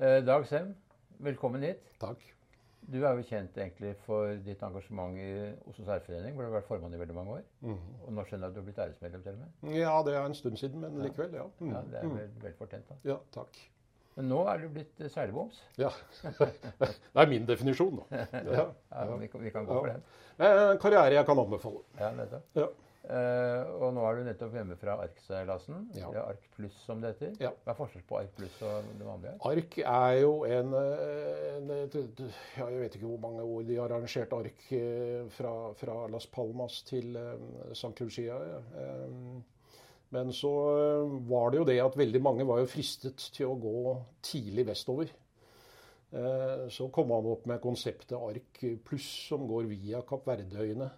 Eh, Dag Sem, velkommen hit. Takk. Du er jo kjent egentlig for ditt engasjement i Oslo Særforening, hvor du har vært formann i veldig mange år. Og nå skjønner jeg at du har blitt æresmedlem til og med. Ja, det er en stund siden, men likevel, ja. Mm. Ja, Det er vel, vel fortjent, da. Ja, takk. Men nå er du blitt seilboms? Ja. Det er min definisjon, da. Ja. Ja, vi, kan- vi kan gå for den. Det er En karriere jeg kan anbefale. Ja, nettopp. Ja. Eh, og nå er du nettopp hjemme fra ARK-seilasen. Ja. ARK pluss, som det heter. Ja. Hva er forskjellen på ARK pluss og det vanlige? Ark er jo en, en ja, Jeg vet ikke hvor mange år de har arrangert ark eh, fra, fra Las Palmas til eh, St. Lucia. Men så var det jo det at veldig mange var jo fristet til å gå tidlig vestover. Så kom han opp med konseptet Ark pluss, som går via Kapp Verdeøyene.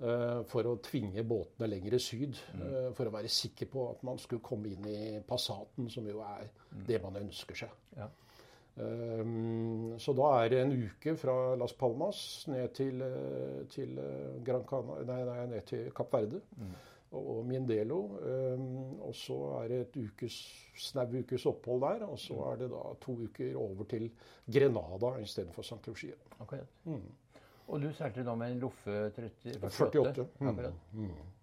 Eh, For å tvinge båtene lenger syd. Mm. For å være sikker på at man skulle komme inn i Passaten, som jo er det man ønsker seg. Ja. Um, så da er det en uke fra Las Palmas ned til, eh, til eh, Gran Cana, nei, nei, ned til Kapp Verde og, og Mindelo. Um, og så er det et ukes, snau ukes opphold der. Og så er det da to uker over til Grenada istedenfor St. Lucia. Akkurat. Mm. Og du seilte da med en Loffe 30, 48. 48. Mm. Akkurat.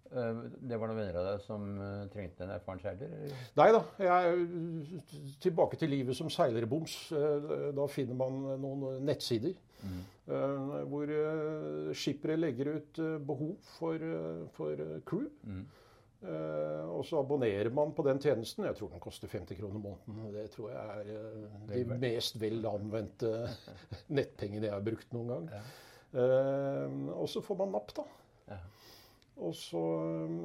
Eh, Det var noen venner av deg som eh, trengte en erfaren seiler? Nei da, jeg tilbake til livet som seilerboms. Eh, Da finner man noen nettsider Mm. hvor skippere legger ut eh, behov for, for crew. Uh, Og så abonnerer man på den tjenesten. Jeg tror den koster 50 kroner måneden. Det tror jeg er uh, de mest vel anvendte nettpengene jeg har brukt noen gang. Eh, Og så får man napp, da. Ja. Og så,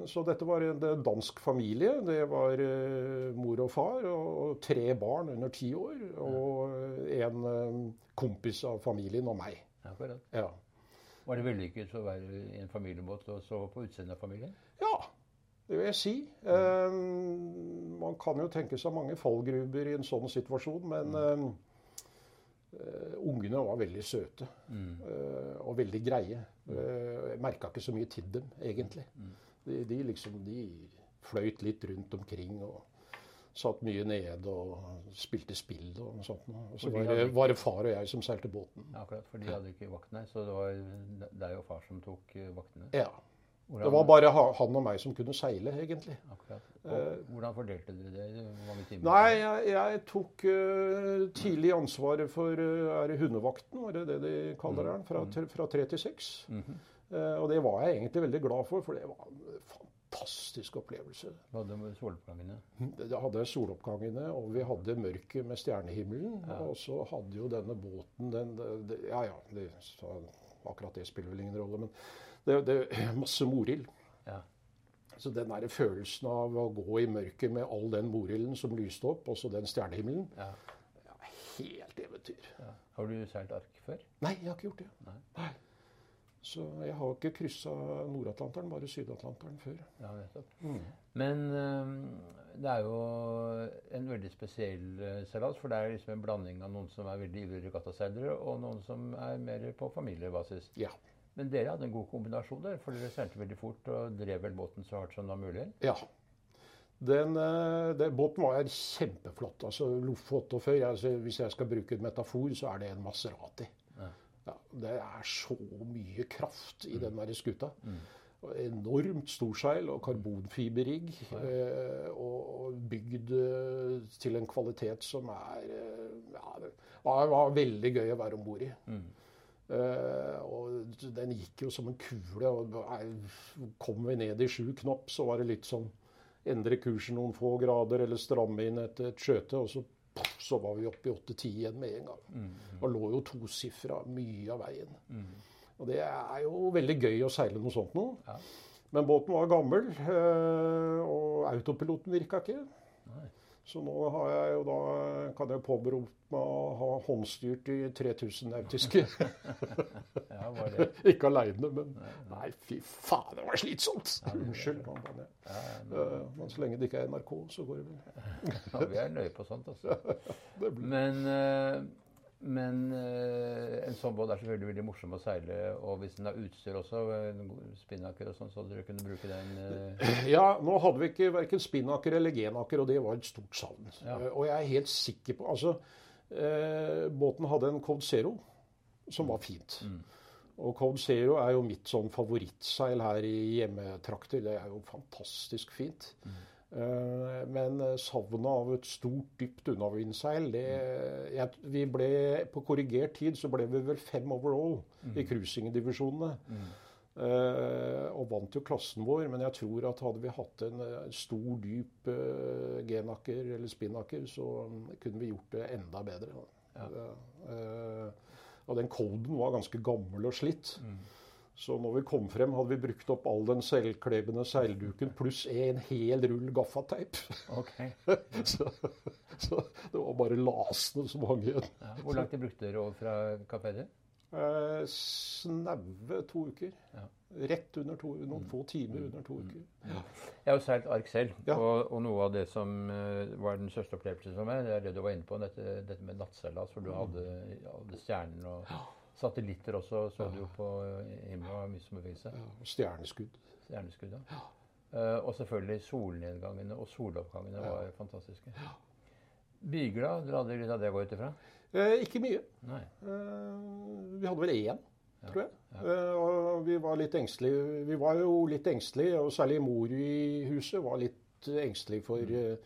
så dette var en dansk familie. Det var eh, mor og far og, tre barn under ti år. Og en eh, kompis av familien og meg. Akkurat. Ja. Var det vellykket å være i en familiebåt og så på utseendet av familien? ja, det vil jeg si. Eh, man kan jo tenke seg mange fallgruber i en sånn situasjon, men eh, eh, ungene var veldig søte. eh, og veldig greie. Uh, jeg merka ikke så mye til dem, egentlig. De, de liksom de fløyt litt rundt omkring og satt mye nede og spilte spill og sånt. Og så var, hadde- var det far og jeg som seilte båten. Akkurat, for de hadde ikke vaktene, så det var deg og far som tok vaktene. Ja. Hvordan, Det var bare han og meg som kunne seile, egentlig. Akkurat. Og hvordan fordelte dere det? Nei, jeg, jeg tok uh, tidlig ansvaret for uh, er det hundevakten, var det det de kaller den? Fra, tre- fra tre til seks. Eh, og det var jeg egentlig veldig glad for, for det var en fantastisk opplevelse. Hva hadde med soloppgangene? Det hadde soloppgangene, og vi hadde mørket med stjernehimmelen. Og så hadde jo denne båten den, den, den Ja ja, det, så, akkurat det spiller vel ingen rolle, men det, det masse morild. Ja. Så den der følelsen av å gå i mørket med all den morilden som lyste opp, også den stjernehimmelen, Ja. ja, helt eventyr. ja. Har du seilt ark før? Nei, jeg har ikke gjort det. Nei. Så jeg har ikke kryssa Nord-Atlanteren, bare Syd-Atlanteren før. Ja, mm. Men um, det er jo en veldig spesiell uh, seilas, for det er liksom en blanding av noen som er veldig ivrige regattaseilere, og noen som er mer på familiebasis. Ja. Men dere hadde en god kombinasjon der, for dere seilte veldig fort og drev vel båten så hardt som det var mulig. Ja. Den, eh, den båten var kjempeflott. altså Loff 48. Altså, hvis jeg skal bruke en metafor, så er det en Maserati. Ja. Ja, det er så mye kraft i den der skuta. Mm. Enormt storseil og karbonfiberrigg. Eh, og, bygd eh, til en kvalitet som er Ja, det var, veldig gøy å være om bord i. Eh, og den gikk jo som en kule. og Kom vi ned i sju knopp, så var det litt sånn Endre kursen noen få grader eller stramme inn et, et skjøte, og så, poff, så var vi oppe i 8-10 igjen med en gang. Og lå jo tosifra mye av veien. Og det er jo veldig gøy å seile noe sånt nå. Ja. Men båten var gammel, eh, og autopiloten virka ikke. Så nå har jeg da, kan jeg påberope meg å ha håndstyrt i 3000 nautiske. Ja, ikke aleine, men nei, fy faen, det var slitsomt! Unnskyld. nå kan jeg. Eh, Men så lenge det ikke er NRK, så går det vel. Ja, vi er nøye på sånt, altså. Men, eh, men eh, en sånn båt er selvfølgelig veldig morsom å seile. Og hvis den har utstyr også, spinnaker og sånn, så dere kunne bruke den eh, Ja, nå hadde vi ikke verken spinnaker eller genaker, og det var et stort savn. Ja. Eh, Og jeg er helt sikker på Altså, Eh, båten hadde en Code Zero, som var fint. Og Code Zero er jo mitt sånn favorittseil her i hjemmetrakter. Det er jo fantastisk fint. Eh, men savnet av et stort, dypt unnavindseil vi ble, På korrigert tid så ble vi vel fem overall i cruisingdivisjonene. Uh, og vant jo klassen vår, men jeg tror at hadde vi hatt en, en stor, dyp uh, genakker eller spinnaker, så um, kunne vi gjort det enda bedre. Ja. Uh, og den Colden var ganske gammel og slitt. Mm. Så når vi kom frem, hadde vi brukt opp all den selvklebende seilduken pluss en hel rull gaffateip. Okay. så, så, det var bare lasene som hang igjen. Ja. Hvor langt brukte dere over fra kapellet? Eh, snaue to uker. Ja. Rett under to, noen få timer under to uker. Ja. Jeg har jo seilt ark selv, og, og, noe av det som uh, var den største opplevelsen for meg, det er det du var inne på, dette, dette med nattseilas, hvor du hadde, alle stjernene og satellitter også, så du jo på himmelen og mye som beveget seg. Ja, stjerneskudd. Stjerneskudd, ja. Uh, og selvfølgelig solnedgangene og soloppgangene var fantastiske. Ja. Bygla, du hadde litt av det å gå ut ifra? Eh, ikke mye. Eh, vi hadde vel én, ja. tror jeg. Ja. Eh, og vi var litt engstelige. Vi var jo litt engstelige, og særlig mor i huset var litt engstelig for, mm.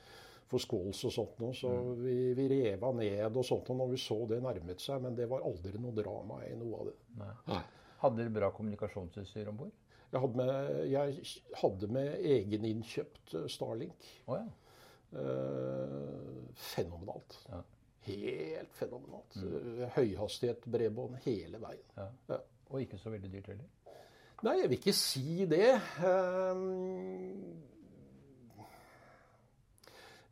For skåls og sånt noe. Så mm. vi, vi reva ned og sånt når vi så det nærmet seg. Men det var aldri noe drama i noe av det. Nei. Nei. Hadde dere bra kommunikasjonsutstyr om bord? Jeg hadde med, jeg hadde med egeninnkjøpt Starlink. Oh, ja. eh, fenomenalt. Ja. Helt fenomenalt. Mm. Høyhastighet bredbånd hele veien. Ja. Ja. Og ikke så veldig dyrt heller? Nei, jeg vil ikke si det. Um,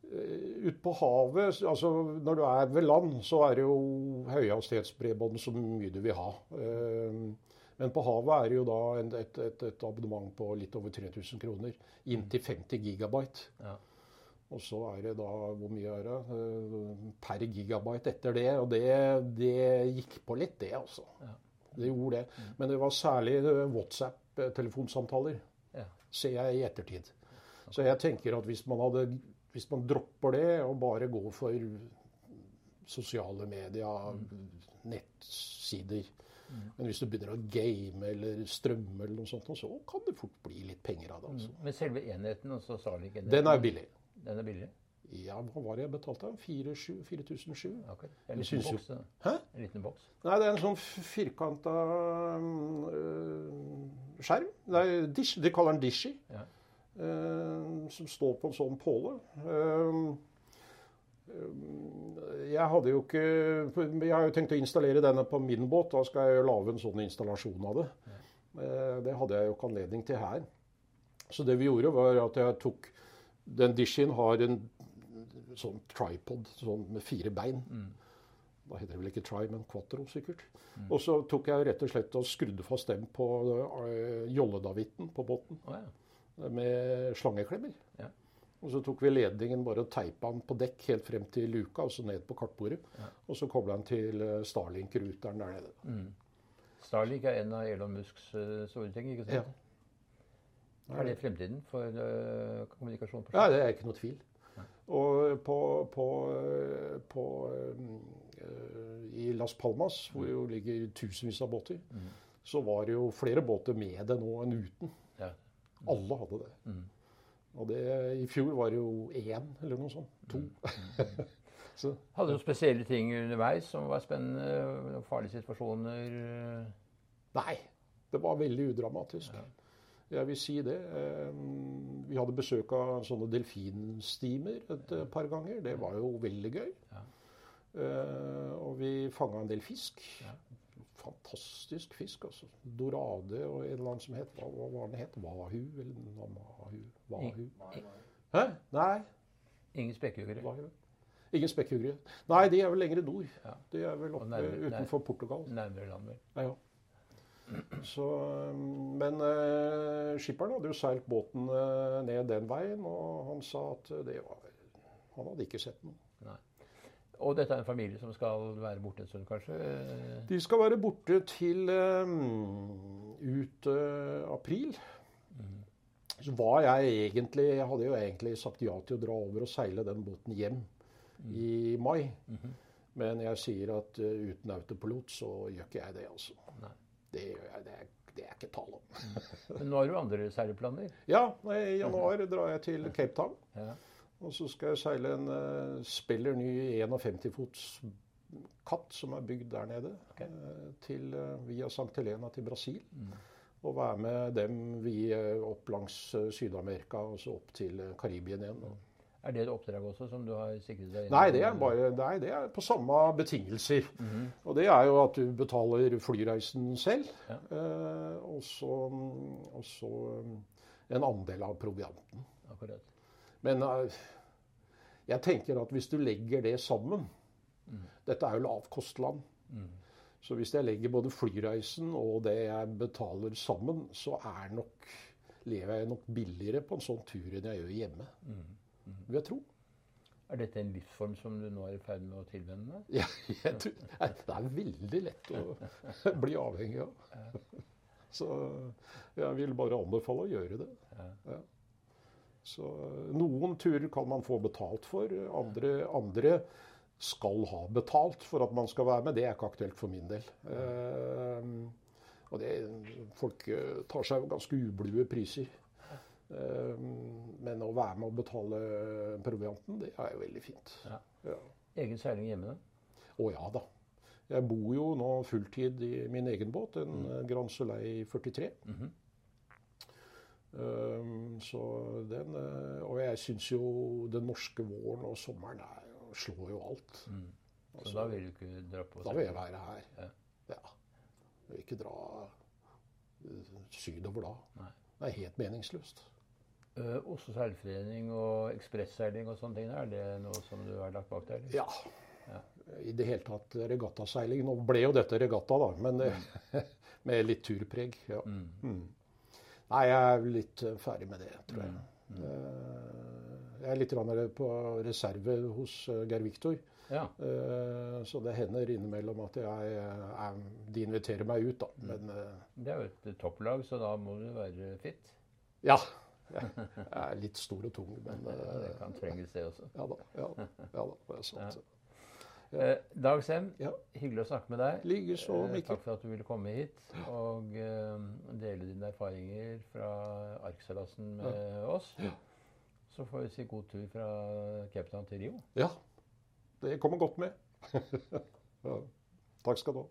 Ute på havet, altså når du er ved land, så er det jo høyhastighetsbredbånd så mye du vil ha. Um, men på havet er det jo da et, et, et abonnement på litt over 3000 kroner. Inntil 50 gigabyte. Ja. Og så er det da Hvor mye er det? Eh, per gigabyte etter det. Og det, det gikk på litt, det, altså. Ja. Det gjorde det. Mm. Men det var særlig eh, WhatsApp-telefonsamtaler, ja. ser jeg i ettertid. Så jeg tenker at hvis man, hadde, hvis man dropper det og bare går for sosiale medier, mm. nettsider mm. Men hvis du begynner å game eller strømme, eller noe sånt, så kan det fort bli litt penger av det. Altså. Men selve enheten, også, sa ikke det. Den er billig. Den er billig? Ja, hva var det jeg betalte? 4007? Okay. En liten boks? Jo... Hæ? En liten boks? Nei, det er en sånn firkanta øh, skjerm. Nei, dish, de kaller den Dishy. Ja. Øh, som står på en sånn påle. Uh, jeg hadde jo ikke Jeg har jo tenkt å installere denne på min båt. Da skal jeg jo lage en sånn installasjon av det. Ja. Det hadde jeg jo ikke anledning til her. Så det vi gjorde, var at jeg tok den dishien har en sånn tripod sånn med fire bein. Mm. Da heter det vel ikke tri, men quattro, sikkert. Mm. Og så tok jeg rett og slett og skrudde fast dem på jolledavitten på båten. Oh, ja. Med slangeklemmer. Ja. Og så tok vi ledningen bare og teipa den på dekk helt frem til luka, altså ned på kartbordet. Ja. Og så kobla den til eh, Starlink-ruteren der nede. Mm. Starlink er en av Elon Musks uh, store ting, ikke sant? Ja. Er det fremtiden for uh, kommunikasjon? På ja, det er ikke noe tvil. Og på, på, på uh, I Las Palmas, hvor det jo ligger tusenvis av båter, mm. så var det jo flere båter med det nå enn uten. Mm. Alle hadde det. Mm. Og det, i fjor var det jo én, eller noe sånt. To. Mm. så, hadde du spesielle ting underveis som var spennende? Farlige situasjoner? Nei. Det var veldig udramatisk. Ja. Jeg vil si det. Vi hadde besøk av sånne delfinstimer et par ganger. Det var jo veldig gøy. Ja. Eh, og vi fanga en del fisk. Ja. Fantastisk fisk, altså. Dorade og en eller annen som het Hva, var den het? Wahu? Eller Namahu? Wahu? Hæ? Nei. Ingen spekkhuggere? Ingen spekkhuggere. Nei, de er vel lenger nord. Ja. De er vel oppe nærmere, utenfor Portugal. Nærmere land, vel. Ja, ja. Så, men uh, skipperen hadde jo seilt båten uh, ned den veien, og han sa at det var Han hadde ikke sett noe. Nei. Og dette er en familie som skal være borte en stund, kanskje? De skal være borte til um, ut uh, april. Mm. Så var jeg egentlig Jeg hadde jo egentlig sagt ja til å dra over og seile den båten hjem mm. i mai. Mm -hmm. Men jeg sier at uh, uten autopilot så gjør ikke jeg det, altså. Nei. Det gjør jeg. Det er, det er ikke tale om. Men nå har du andre seileplaner? Ja, i januar drar jeg til Cape Town. Ja. Og så skal jeg seile en uh, spiller ny 51 fots katt som er bygd der nede, okay. uh, til, uh, via St. Helena til Brasil. Mm. Og være med dem vi, uh, opp langs Syd-Amerika og så opp til Karibien igjen. da. Er det et oppdrag også som du har sikret deg? Nei, det er bare nei, det er på samme betingelser. Mhm. Og det er jo at du betaler flyreisen selv, Ja. eh, og så så, um, en andel av provianten. Akkurat. Men eh, jeg tenker at hvis du legger det sammen Dette er jo lavkostland. Mm. Så hvis jeg legger både flyreisen og det jeg betaler sammen, så er nok, lever jeg nok billigere på en sånn tur enn jeg gjør hjemme. Vil jeg tro. Er dette en livsform som du nå er i ferd med å tilvenne deg? Ja, jeg tror, det er veldig lett å bli avhengig av. Så jeg vil bare anbefale å gjøre det. Ja. Så noen turer kan man få betalt for, andre, andre skal ha betalt for at man skal være med. Det er ikke aktuelt for min del. Eh, og det, folk eh, tar seg ganske ublue priser. Eh, men å være med og betale provianten, det er jo veldig fint. Ja. Ja. Egen seiling hjemme, da? Å ja da. Jeg bor jo nå fulltid i min egen båt, en mm. Grand Soleil 43. Mhm. Um, så den, eh, og jeg syns jo den norske våren og sommeren er, slår jo alt. Mm. Så Altså, da vil du ikke dra på da vil jeg være her. Ja. Ja. Jeg vil ikke dra eh, sydover da. Nei. Det er helt meningsløst. Uh, Oslo seilforening og ekspresseiling og sånne ting, er det noe som du har lagt bak deg? Ja. Ja. I det hele tatt regattaseiling. Nå ble jo dette regatta, da, men mm. med litt turpreg. Ja. Mm. Mm. Nei, jeg er litt eh, ferdig med det, tror jeg. Eh, Jeg er litt på reserve hos eh, Geir Viktor. Ja. Så det hender innimellom at jeg er, de inviterer meg ut, da. Men eh, Det er jo et topplag, så da må du være fit. ja. Jeg er litt stor og tung, men Det kan trenges, det også. ja da. Ja, ja da, det er sant. Eh, Dag Sem, Ja. hyggelig å snakke med deg. Likeså, Eh, Mikkel. Takk for at du ville komme hit og eh, dele dine erfaringer fra arkseilasen med oss. Så får vi si god tur fra Cape Town til Rio. Ja, det kommer godt med. ja. Takk skal du ha.